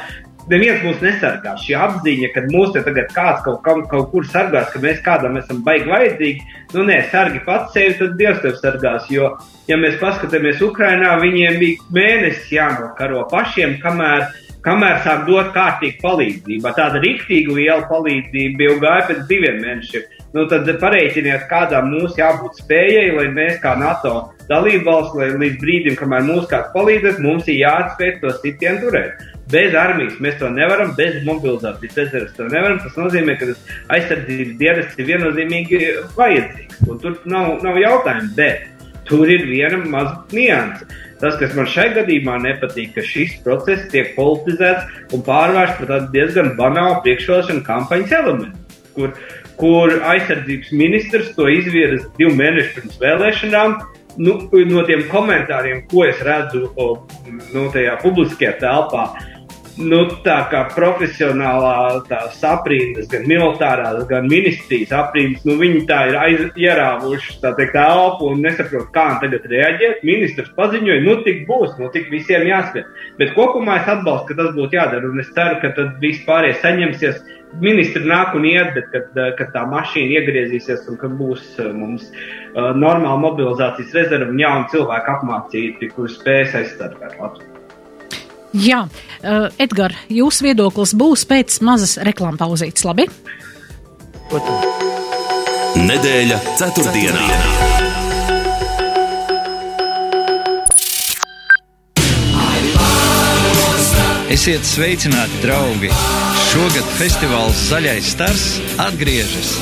Speaker 2: Neviens mūs nesargā. Šī apziņa, ka mūs te tagad kāds kaut, kam, kaut kur sargās, ka mēs kādam esam baigi vajadzīgi, nu nē, sargi pats sevi, tad Dievs tev sargās. Jo, ja mēs paskatāmies Ukrainā, viņiem bija mēnesis jānokaro pašiem, kamēr, kamēr sāk dot kārtīgu palīdzību. Tāda rīktīga liela palīdzība jau gāja pēc diviem mēnešiem nu, tad pareiķiniet, kādām mums jābūt spējai, lai mēs kā NATO dalībvalsts, lai līdz brīdim, kamēr mums kāds palīdzēs, mums ir jāatspēj to sitienu turēt. Bez armijas mēs to nevaram, bez mobilizācijas rezerves to nevaram. Tas nozīmē, ka tas aizsardzības dienests ir viennozīmīgi vajadzīgs. Un tur nav, nav jautājumu, bet tur ir viena maza nianse. Tas, kas man šai gadījumā nepatīk, ka šis process tiek politizēts un pārvērsts par tādu diezgan banālu priekšvēlēšanu kampaņas elementu, kur kur aizsardzības ministrs to izvirza divu mēnešu pirms vēlēšanām. nu, no tiem komentāriem, ko es redzu nu, tajā publiskajā telpā, nu, tā kā profesionālā aprindas, gan militārās, gan ministrijas aprindas, nu, viņi tā ir aiz, ierāvuši tā teikt elpu un nesaprot, kā tagad reaģēt. Ministrs paziņoja, nu, tik būs, nu, tik visiem jāspēj. Bet kopumā es atbalstu, ka tas būtu jādara, un es ceru, ka tad vispārējais saņemsies. Ministri nāk un iet, bet kad, kad tā mašīna iegriezīsies un kad būs mums uh, normāla mobilizācijas rezerve un jauni cilvēki apmācīti, kuri spēs aizstāvēt Latviju.
Speaker 1: Jā, uh, Edgars, jūsu viedoklis būs pēc mazas reklāmas pauzītes, labi?
Speaker 4: Nedēļa ceturtdienā.
Speaker 12: Esiet sveicināti, draugi! Šogad festivāls Zaļais stars atgriežas.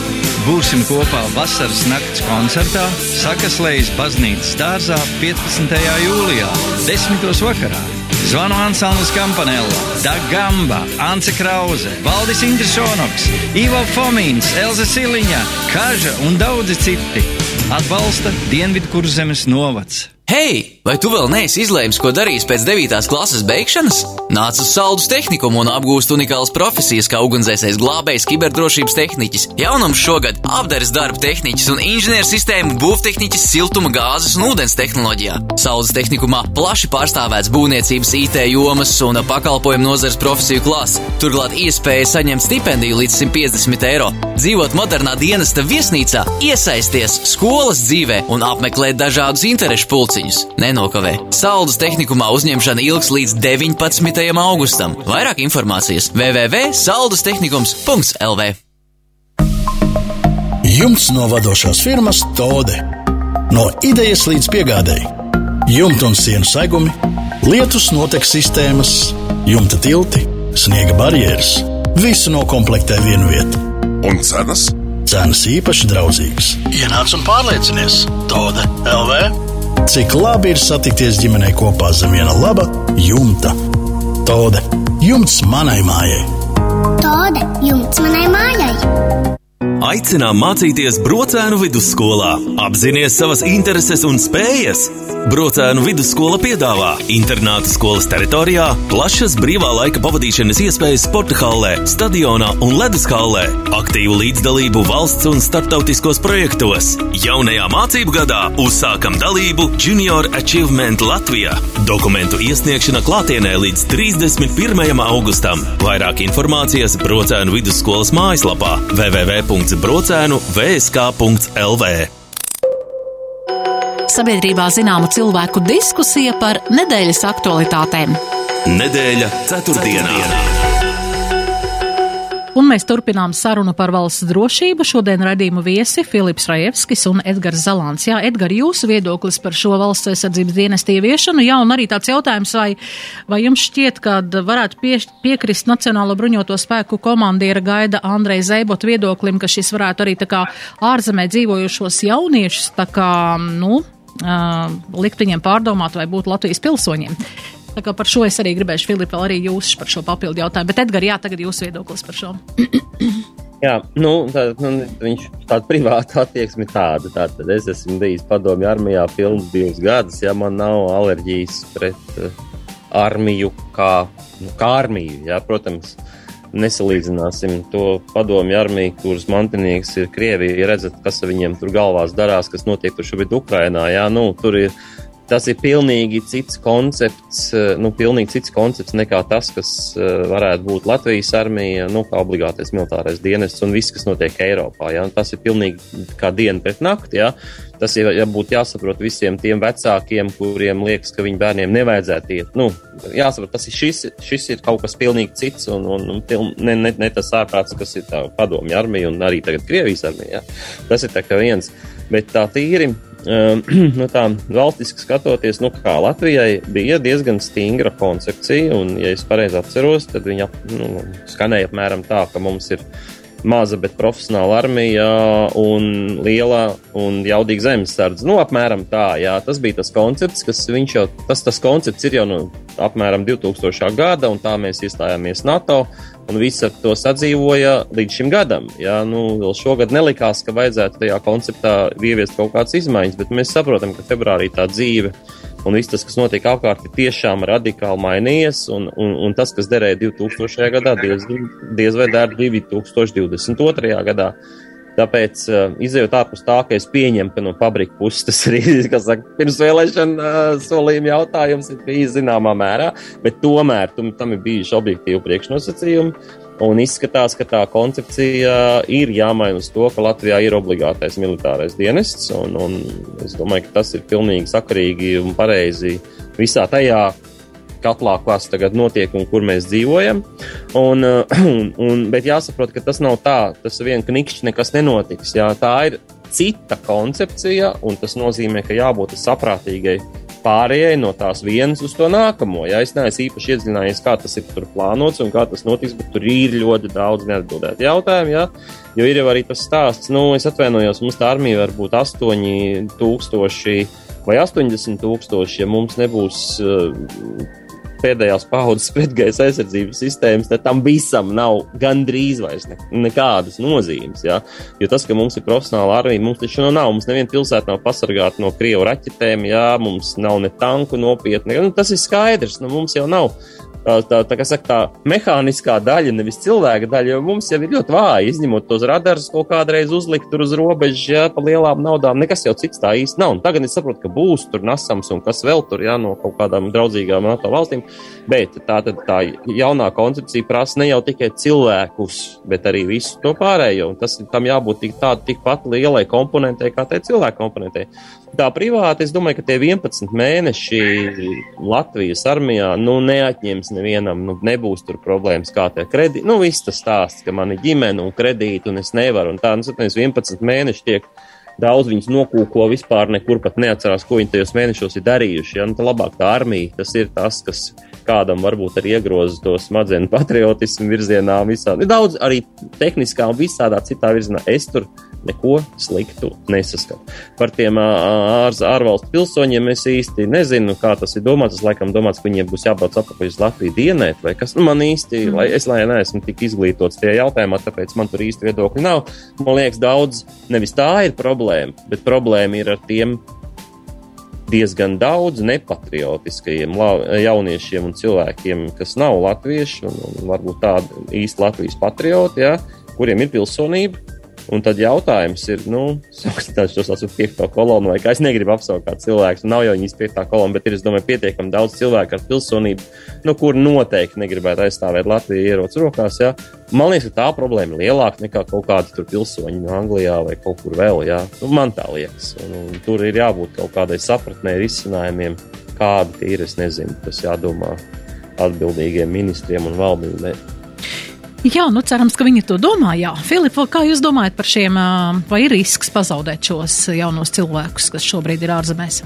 Speaker 12: Būsim kopā vasaras nakts koncertā Sakaslējas baznīcas dārzā 15. jūlijā, 10. vakarā. Zvanu ansamblis Kampanella, Dagamba, Ance Krause, Valdis Indrišonoks, Ivo Fomīns, Elza Siliņa, Kaža un daudzi citi. Atbalsta Dienvidu kurzemes novads.
Speaker 13: Hei, vai tu vēl neesi izlēmis, ko darīs pēc 9. klases beigšanas? Nāc uz saldus tehnikumu un apgūst unikālas profesijas kā ugunsdzēsējs glābējs, kiberdrošības tehniķis, jaunums šogad apdares darba tehniķis un inženiersistēmu būvtehniķis siltuma gāzes un ūdens tehnoloģijā. Saules tehnikumā plaši pārstāvēts būvniecības IT jomas un pakalpojumu nozares profesiju klāsts. Turklāt iespēja saņemt stipendiju līdz 150 eiro, dzīvot modernā dienesta viesnīcā, iesaisties skolas dzīvē un apmeklēt dažādus interešu pulciņus. Nenokavē. Saldus tehnikumā uzņemšana ilgs līdz 19. augustam. Vairāk informācijas www.saldustehnikums.lv
Speaker 14: Jumts no vadošās firmas Tode. No idejas līdz piegādēji. Jumta un sienu segumi, lietus notek sistēmas, jumta tilti, sniega barjeras - visu nokomplektē vienu vietu.
Speaker 10: Un cenas?
Speaker 14: Cenas īpaši draudzīgas. Ienāc un pārliecinies, Tode LV Cik labi ir satikties ģimenei kopā zem viena laba jumta. Tode, jumts manai mājai.
Speaker 15: Tode, jumts manai mājai.
Speaker 4: Aicinām mācīties Brocēnu vidusskolā. Apzinies savas intereses un spējas. Brocēnu vidusskola piedāvā internāta skolas teritorijā plašas brīvā laika pavadīšanas iespējas sporta hallē, stadionā un ledus hallē, aktīvu līdzdalību valsts un starptautiskos projektos. Jaunajā mācību gadā uzsākam dalību Junior Achievement Latvijā. Dokumentu iesniegšana klātienē līdz 31. augustam. Vairāk informācijas Brocēnu vidusskolas mājaslapā www brocēnu vsk.lv.
Speaker 1: Sabiedrībā zināma cilvēku diskusija par nedēļas aktualitātēm.
Speaker 4: Nedēļa ceturtdienā. ceturtdienā.
Speaker 1: Un mēs turpinām sarunu par valsts drošību. Šodien raidījumu viesi Filips Rajevskis un Edgars Zalāns. Jā, Edgar, jūsu viedoklis par šo valsts aizsardzības dienestu ieviešanu. Jā, un arī tāds jautājums, vai, vai jums šķiet, ka varētu pie, piekrist Nacionālo bruņoto spēku komandiera gaida Andrei Zeibot viedoklim, ka šis varētu arī tā kā ārzemē dzīvojušos jauniešus tā kā, nu, uh, likt viņiem pārdomāt vai būt Latvijas pilsoņiem. Tā kā par šo es arī gribēšu, Filipa, arī jūs par šo papildu jautājumu. Bet, Edgars, jā, tagad jūsu viedoklis par šo.
Speaker 3: jā, nu, tā, nu, viņš tāda privāta attieksme tāda. Tātad es esmu bijis padomju armijā pilns divus gadus, ja man nav alerģijas pret uh, armiju kā, nu, kā armiju, jā, protams. Nesalīdzināsim to padomju armiju, kuras mantinieks ir Krievija. Redzat, kas viņiem tur galvās darās, kas notiek tur šobrīd Ukrainā. Jā, nu, tur ir tas ir pilnīgi cits koncepts, eh, nu, pilnīgi cits koncepts nekā tas, kas eh, varētu būt Latvijas armija, nu, kā obligātais militārais dienests un viss, kas notiek Eiropā. Ja? Tas ir pilnīgi kā diena pret nakti. Ja? Tas ir ja būtu jāsaprot visiem tiem vecākiem, kuriem liekas, ka viņu bērniem nevajadzētu iet. Nu, jāsaprot, tas ir šis, šis ir kaut kas pilnīgi cits un, un, un piln, ne, ne, ne tas ārprāts, kas ir padomju armija un arī tagad Krievijas armija. Ja? Tas ir tā kā viens. Bet tā tīri Ehm, nu, tā valstiski skatoties, nu, kā Latvijai bija diezgan stingra koncepcija, un, ja es pareizi atceros, tad viņa nu, skanēja apmēram tā, ka mums ir maza, bet profesionāla armija un liela un jaudīga zemesardze. Nu, apmēram tā, jā, tas bija tas koncepts, kas viņš jau, tas, tas koncepts ir jau no apmēram 2000. gada, un tā mēs iestājāmies NATO, un visi ar to sadzīvoja līdz šim gadam. Jā, nu, vēl šogad nelikās, ka vajadzētu tajā konceptā ieviest kaut kādas izmaiņas, bet mēs saprotam, ka februārī tā dzīve un viss tas, kas notiek apkārt, ir tiešām radikāli mainījies, un, un, un tas, kas derēja 2000. gadā, diez, diez vai der 2022. gadā. Tāpēc, uh, izējot ārpus tā, ka es pieņemu, ka no fabrikas puses tas arī saka, pirms vēlēšana uh, solījuma jautājums ir bijis zināmā mērā, bet tomēr tum, tam ir bijuši objektīvi priekšnosacījumi. Un izskatās, ka tā koncepcija ir jāmaina uz to, ka Latvijā ir obligātais militārais dienests. Un, un es domāju, ka tas ir pilnīgi sakarīgi un pareizi visā tajā, katlā, kas tagad notiek un kur mēs dzīvojam. Un, un, un, bet jāsaprot, ka tas nav tā, tas vien knikšķi nekas nenotiks. Jā, tā ir cita koncepcija, un tas nozīmē, ka jābūt saprātīgai pārējai no tās vienas uz to nākamo. Ja es neesmu īpaši iedziļinājies, kā tas ir plānots un kā tas notiks, bet tur ir ļoti daudz neatbildētu jautājumu. Ja? Jo ir jau arī tas stāsts, nu, es atvainojos, mums tā armija var būt 8000 vai 80 tūkstoši, ja mums nebūs uh, pēdējās paudzes pretgaisa aizsardzības sistēmas, tad tam visam nav gandrīz vairs ne, nekādas nozīmes. Ja? Jo tas, ka mums ir profesionāla armija, mums taču nu nav, mums neviena pilsēta nav pasargāta no krievu raķetēm, ja mums nav ne tanku nopietni. Nu, tas ir skaidrs, nu, mums jau nav tā, tā, tā, saka, tā mehāniskā daļa, nevis cilvēka daļa, jo mums jau ir ļoti vāji, izņemot tos radarus, ko kādreiz uzlikt tur uz robežas, ja pa lielām naudām, nekas jau cits tā īsti nav. Un tagad es saprotu, ka būs tur nesams un kas vēl tur, ja no kaut kādām draudzīgām NATO valstīm, bet tā tad tā jaunā koncepcija prasa ne jau tikai cilvēkus, bet arī visu to pārējo, un tas tam jābūt tik tādu tikpat lielai komponentei, kā tai cilvēku komponentei. Tā privāti, es domāju, ka tie 11 mēneši Latvijas armijā, nu, neatņems nevienam, nu, nebūs tur problēmas, kā tie kredīti. Nu, viss tas stāsts, ka man ir ģimene un kredīti un es nevaru. Un tā, nu, sapņēs, 11 mēneši tiek daudz viņus nokūko vispār nekur pat neatcerās, ko viņi tajos mēnešos ir darījuši. Ja? Nu, tā labāk tā armija, tas ir tas, kas kādam varbūt arī iegroza to smadzeņu patriotismu virzienā, visādi. Daudz arī tehniskā un visādā citā virzienā. Es tur neko sliktu nesaskatu. Par tiem ār, ārvalstu pilsoņiem es īsti nezinu, kā tas ir domāts. Es laikam domāts, ka viņiem būs jābrauc atpakaļ uz Latviju dienēt, vai kas nu, man īsti, mm. lai es lai neesmu tik izglītots tajā jautājumā, tāpēc man tur īsti viedokļi nav. Man liekas, daudz nevis tā ir problēma, bet problēma ir ar tiem diezgan daudz nepatriotiskajiem jauniešiem un cilvēkiem, kas nav latvieši un, un varbūt tādi īsti Latvijas patrioti, ja, kuriem ir pilsonība, Un tad jautājums ir, nu, tas ir tas piekto kolonu, vai kā es negribu apsaukt cilvēku. Nav jau viņas piektā kolona, bet ir, es domāju, pietiekami daudz cilvēku ar pilsonību, nu, kur noteikti negribētu aizstāvēt Latviju ierodas rokās. Ja? Man liekas, ka tā problēma ir lielāka nekā kaut kāda tur pilsoņi no Anglijā vai kaut kur vēl. Ja? Nu, man tā liekas. Un, un tur ir jābūt kaut kādai sapratnē, risinājumiem, kādi ir. Es nezinu, tas jādomā atbildīgiem ministriem un valdībai.
Speaker 1: Jā, nu cerams, ka viņi to domā. Jā, Filipa, kā jūs domājat par šiem, vai ir risks pazaudēt šos jaunos cilvēkus, kas šobrīd ir ārzemēs?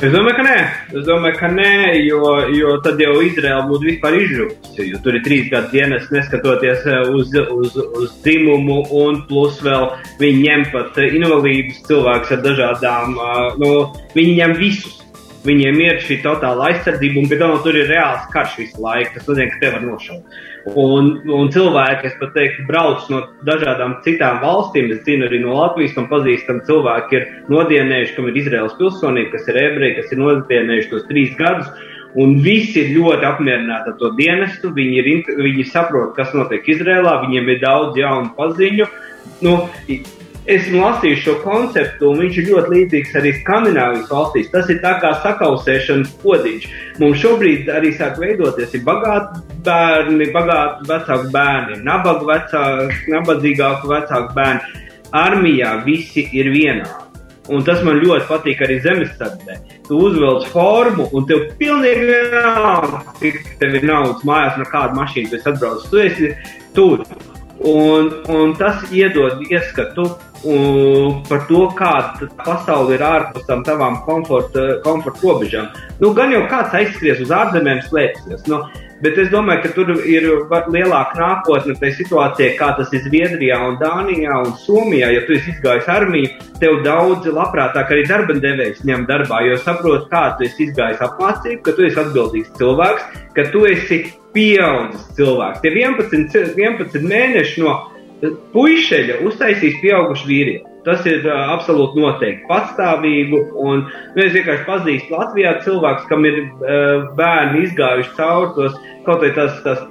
Speaker 2: Es domāju, ka nē, es domāju, ka nē jo, jo tad jau Izraela būtu vispār izžuvusi. Tur ir trīs gadu dienas, neskatoties uz, uz, uz dzimumu, un plus vēl viņi ņem pat invalīdus cilvēkus ar dažādām, nu, viņi ņem visus. Viņiem ir šī totāla aizsardzība, un tam tur ir reāls karš visu laiku. Tas nozīmē, ka te var nošaut. Un, un cilvēki, kas pat teiktu, brauc no dažādām citām valstīm, es zinu arī no Latvijas, un pazīstami cilvēki ir nodienējuši, kam ir Izraels pilsonība, kas ir ebreji, kas ir nodienējuši tos trīs gadus. Un visi ir ļoti apmierināti ar to dienestu. Viņi, ir, viņi saprot, kas notiek Izrēlā, viņiem ir daudz jaunu paziņu. Nu, esmu lasījis šo konceptu, un viņš ir ļoti līdzīgs arī Skandinavijas valstīs. Tas ir tā kā sakausēšanas podiņš. Mums šobrīd arī sāk veidoties bagāti bērni, bagāti vecāku bērni, nabaga vecāki, nabadzīgāku vecāku bērni. Armijā visi ir vienādi. Un tas man ļoti patīk arī zemesardē. Tu uzvelc formu, un tev pilnīgi vienalga, cik tev ir naudas mājās, no kāda mašīna tu esi atbraucis. Tu esi tur. Un, un tas iedod ieskatu un par to, kāda pasaule ir ārpus tam tavām komforta, komforta robežām. Nu, gan jau kāds aizskries uz ārzemēm, slēpsies. Nu, bet es domāju, ka tur ir lielāka nākotne tajā situācijā, kā tas ir Zviedrijā, un Dānijā un Somijā. Ja tu esi izgājis armiju, tev daudz labprātāk arī darba devējs ņem darbā, jo saprot, kā tu esi izgājis apmācību, ka tu esi atbildīgs cilvēks, ka tu esi pieaudzis cilvēks. Tie 11, 11 mēneši no puišeļa uztaisīs pieaugušu vīrieti. Tas ir uh, absolūti noteikti patstāvīgu. Un, es vienkārši pazīstu Latvijā cilvēkus, kam ir uh, bērni izgājuši cauri tos kaut tās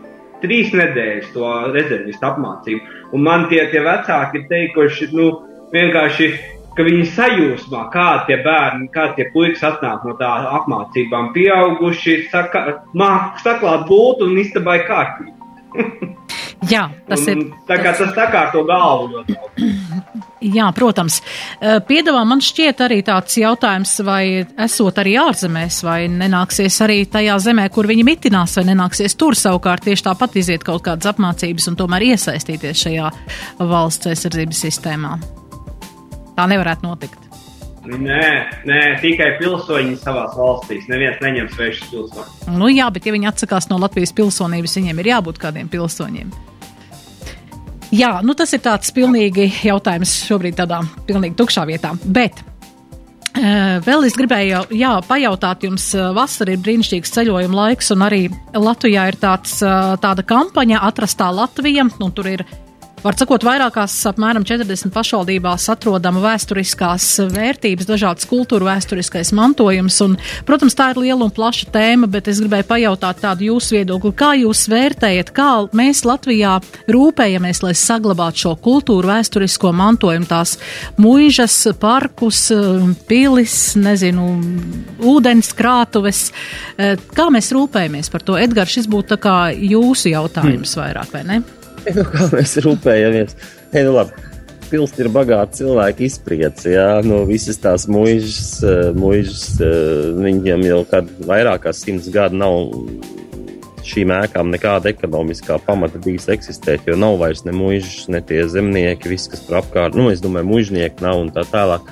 Speaker 2: trīs nedēļas to rezervistu apmācību. Un man tie, tie vecāki ir teikuši, nu, vienkārši, ka viņi sajūsmā, kā tie bērni, kā tie puikas atnāk no tā apmācībām, pieauguši, saka, māk saklāt būtu un istabai kārtīgi.
Speaker 1: Jā, tas
Speaker 2: un,
Speaker 1: ir.
Speaker 2: Tā kā tas tā kā to galvu ļoti daudz.
Speaker 1: Jā, protams. Piedāvā man šķiet arī tāds jautājums, vai esot arī ārzemēs, vai nenāksies arī tajā zemē, kur viņi mitinās, vai nenāksies tur savukārt tieši tāpat iziet kaut kādas apmācības un tomēr iesaistīties šajā valsts aizsardzības sistēmā. Tā nevarētu notikt.
Speaker 2: Nē, nē, tikai pilsoņi savās valstīs. Neviens neņem svešus pilsoņus.
Speaker 1: Nu jā, bet ja viņi atsakās no Latvijas pilsonības, viņiem ir jābūt kādiem pilsoņiem. Jā, nu tas ir tāds pilnīgi jautājums šobrīd tādā pilnīgi tukšā vietā. Bet uh, vēl es gribēju jā, pajautāt jums, vasara ir brīnišķīgs ceļojuma laiks, un arī Latvijā ir tāds, uh, tāda kampaņa atrastā Latvija, un tur ir Var sakot, vairākās apmēram 40 pašvaldībās atrodama vēsturiskās vērtības, dažādas kultūra vēsturiskais mantojums, un, protams, tā ir liela un plaša tēma, bet es gribēju pajautāt tādu jūsu viedokli, kā jūs vērtējat, kā mēs Latvijā rūpējamies, lai saglabātu šo kultūru vēsturisko mantojumu, tās muižas, parkus, pilis, nezinu, ūdens krātuves, kā mēs rūpējamies par to? Edgars, šis būtu tā kā jūsu jautājums hmm. vairāk, vai ne?
Speaker 3: Nu, kā mēs rūpējamies? Hey, nu, labi. Pilsēta ir bagāta cilvēka izpriece, jā, no visas tās muižas, muižas viņiem jau kādu vairāk kā simts gadu nav šīm ēkām nekāda ekonomiskā pamata bijis eksistēt, jo nav vairs ne muižas, ne tie zemnieki, viss, kas tur apkārt, nu, es domāju, muižnieki nav un tā tālāk.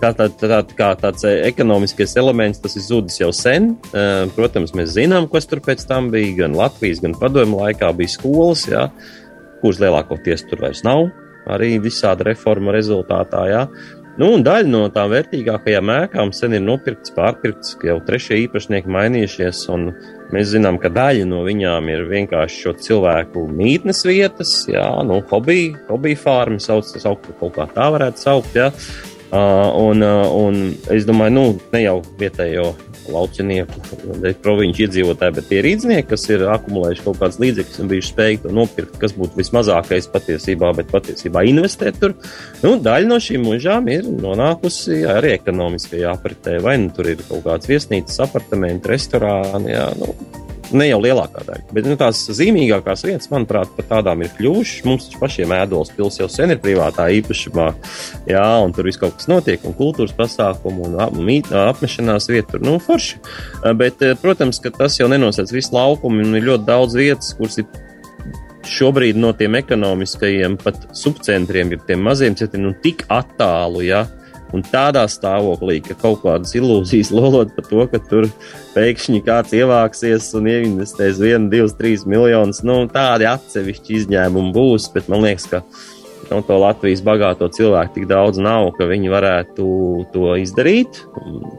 Speaker 3: Kā, tā, tā, kā tāds ekonomiskais elements, tas ir zudis jau sen. Protams, mēs zinām, kas tur pēc tam bija. Gan Latvijas, gan padomju laikā bija skolas. Jā kuras lielākoties tur vairs nav, arī visāda reforma rezultātā. Jā. Nu, daļa no tām vērtīgākajām ēkām sen ir nopirktas, pārpirktas, jau trešie īpašnieki mainījušies. Mēs zinām, ka daļa no viņām ir vienkārši šo cilvēku mītnes vietas, jā, nu, hobiju, hobiju farmas, sauc, sauc, kaut kā tā varētu saukt. Jā. Uh, un, uh, un es domāju, nu, ne jau vietējo laucinieku, provinču iedzīvotāji, bet tie rīznieki, kas ir akumulējuši kaut kādas līdzekļus un bijuši spējīgi to nopirkt, kas būtu vismazākais patiesībā, bet patiesībā investēt tur. Nu, daļa no šīm mužām ir nonākusi jā, arī ekonomiskajā apritē, vai nu tur ir kaut kāds viesnīcas, apartamenti, restorāni. Jā, nu, ne jau lielākā daļa, bet nu, tās zīmīgākās vietas, manuprāt, par tādām ir kļuvušas. Mums pašiem ēdolas pilsēta jau sen ir privātā īpašumā, jā, un tur viss kaut kas notiek, un kultūras pasākumu, un ap, mīt, apmešanās vietu tur, nu, forši. Bet, protams, ka tas jau nenosēc visu laukumu, un ir ļoti daudz vietas, kuras ir šobrīd no tiem ekonomiskajiem pat subcentriem, ir tiem maziem centriem, nu, tik attālu, jā. Ja, Un tādā stāvoklī, ka kaut kādas ilūzijas lolot par to, ka tur pēkšņi kāds ievāksies un ieinvestēs 1, 2, 3 miljonus, nu, tādi atsevišķi izņēmumi būs, bet man liekas, ka nu, to Latvijas bagāto cilvēku tik daudz nav, ka viņi varētu to izdarīt.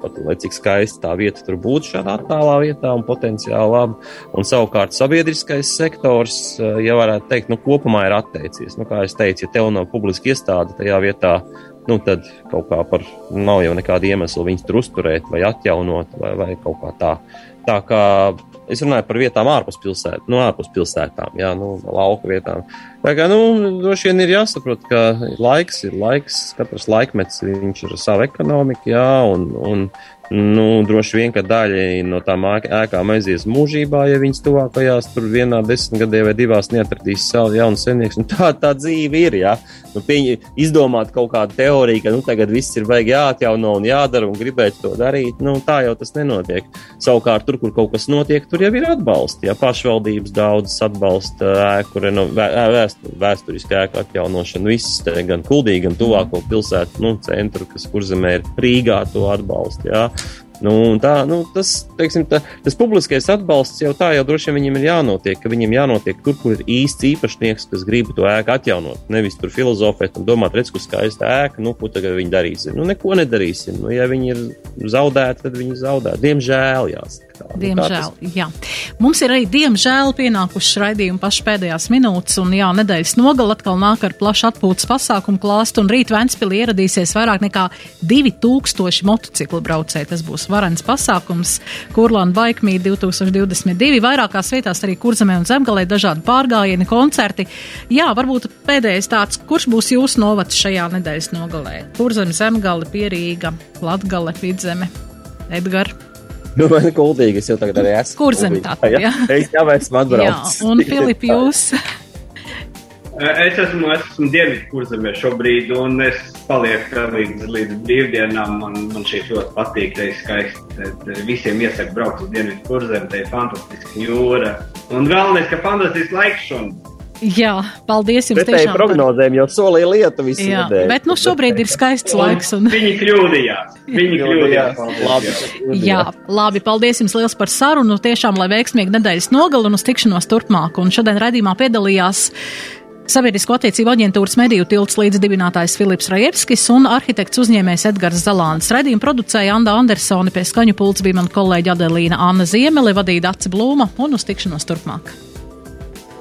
Speaker 3: Pat lai cik skaisti tā vieta tur būtu šādā attālā vietā un potenciāli labi. Un savukārt sabiedriskais sektors, ja varētu teikt, nu, kopumā ir atteicies. Nu, kā es teicu, ja tev nav publiska iestāde tajā vietā, nu, tad kaut kā par nav jau nekāda iemesla viņus tur uzturēt vai atjaunot vai, vai kaut kā tā. Tā kā es runāju par vietām ārpus pilsētām, nu, ārpus pilsētām, jā, nu, lauka vietām. Tā kā, nu, droši vien ir jāsaprot, ka laiks ir laiks, katrs laikmets, viņš ir savu ekonomiku, jā, un, un Nu, droši vien, ka daļa no tām ēkām aizies mūžībā, ja viņas tuvākajās tur vienā desmitgadē vai divās neatradīs savu jaunu. Nu, tā, tā dzīve ir. Ja? Nu, izdomāt kaut kādu teoriju, ka nu, tagad viss ir baigi jāatjauno un jādara un gribēt to darīt. Nu, tā jau tas nenotiek. Savukārt, tur, kur kaut kas notiek, tur jau ir atbalsts. Ja? Pašvaldības daudzas atbalsta ēku, no, vēstur, vēsturiski ēku atjaunošanu. Viss, gan kuldīgi, gan tuvāko pilsētu nu, centru, kas kurzemē ir Rīgā, to atbalsta. Ja? Nu, tā, nu, tas, teiksim, tā, tas publiskais atbalsts jau tā jau droši vien viņam ir jānotiek, ka viņam jānotiek tur, kur ir īsts īpašnieks, kas grib to ēku atjaunot. Nevis tur filozofēt un domāt, redz, kur skaista ēka, nu, ko tagad viņi darīsim. Nu, neko nedarīsim. Nu, ja viņi ir zaudēti, tad viņi zaudē. Diemžēl, jāsaka. Nu,
Speaker 1: Diemžēl, jā. Mums ir arī, diemžēl, pienākušas raidījuma pašas pēdējās minūtes, un jā, nedēļas nogala atkal nāk ar plašu atpūtas pasākumu klāstu, un rīt Ventspilī ieradīsies vairāk nekā 2000 motociklu braucēji. Tas būs varens pasākums, Kurlāna Baikmī 2022, vairākās vietās arī Kurzemē un Zemgalē dažādi pārgājieni, koncerti. Jā, varbūt pēdējais tāds, kurš būs jūsu novads šajā nedēļas nogalē? Kurzeme, Zemgale, Pierīga, Latgale, Vidzeme, Edgars.
Speaker 3: Nu, man ir kuldīgi, es jau tagad arī esmu.
Speaker 1: Kur zem tā tad, jā?
Speaker 3: Es jau esmu atbraucis.
Speaker 1: Jā, un Filip, jūs?
Speaker 2: Es esmu, es esmu Dienvidu kurzemē šobrīd, un es palieku līdz, līdz brīvdienām. Man, man šeit ļoti patīk, te ir skaisti. Visiem iesaku braukt uz Dienvidu kurzemi, te ir fantastiska jūra. Un galvenais, ka fantastisks laiks šodien.
Speaker 1: Jā, paldies jums
Speaker 3: Pretēji prognozēm jau solīja lietu visu
Speaker 1: Jā,
Speaker 3: nedēļu.
Speaker 1: bet nu šobrīd ir skaists laiks. Un...
Speaker 2: Viņi kļūdījās. Viņi kļūdījās.
Speaker 3: Labi.
Speaker 1: Jā, labi, paldies jums liels par sarunu. Tiešām, lai veiksmīgi nedēļas nogali un uz tikšanos turpmāk. Un šodien raidījumā piedalījās Sabiedrisko attiecību aģentūras mediju tilts līdzdibinātājs Filips Rajevskis un arhitekts uzņēmējs Edgars Zalāns. Radījumu producēja Anda Andersoni, pie skaņu pults bija man kolēģi Adelīna Anna Ziemele, vadīja Daci Blūma un uz tikšanos turpmāk.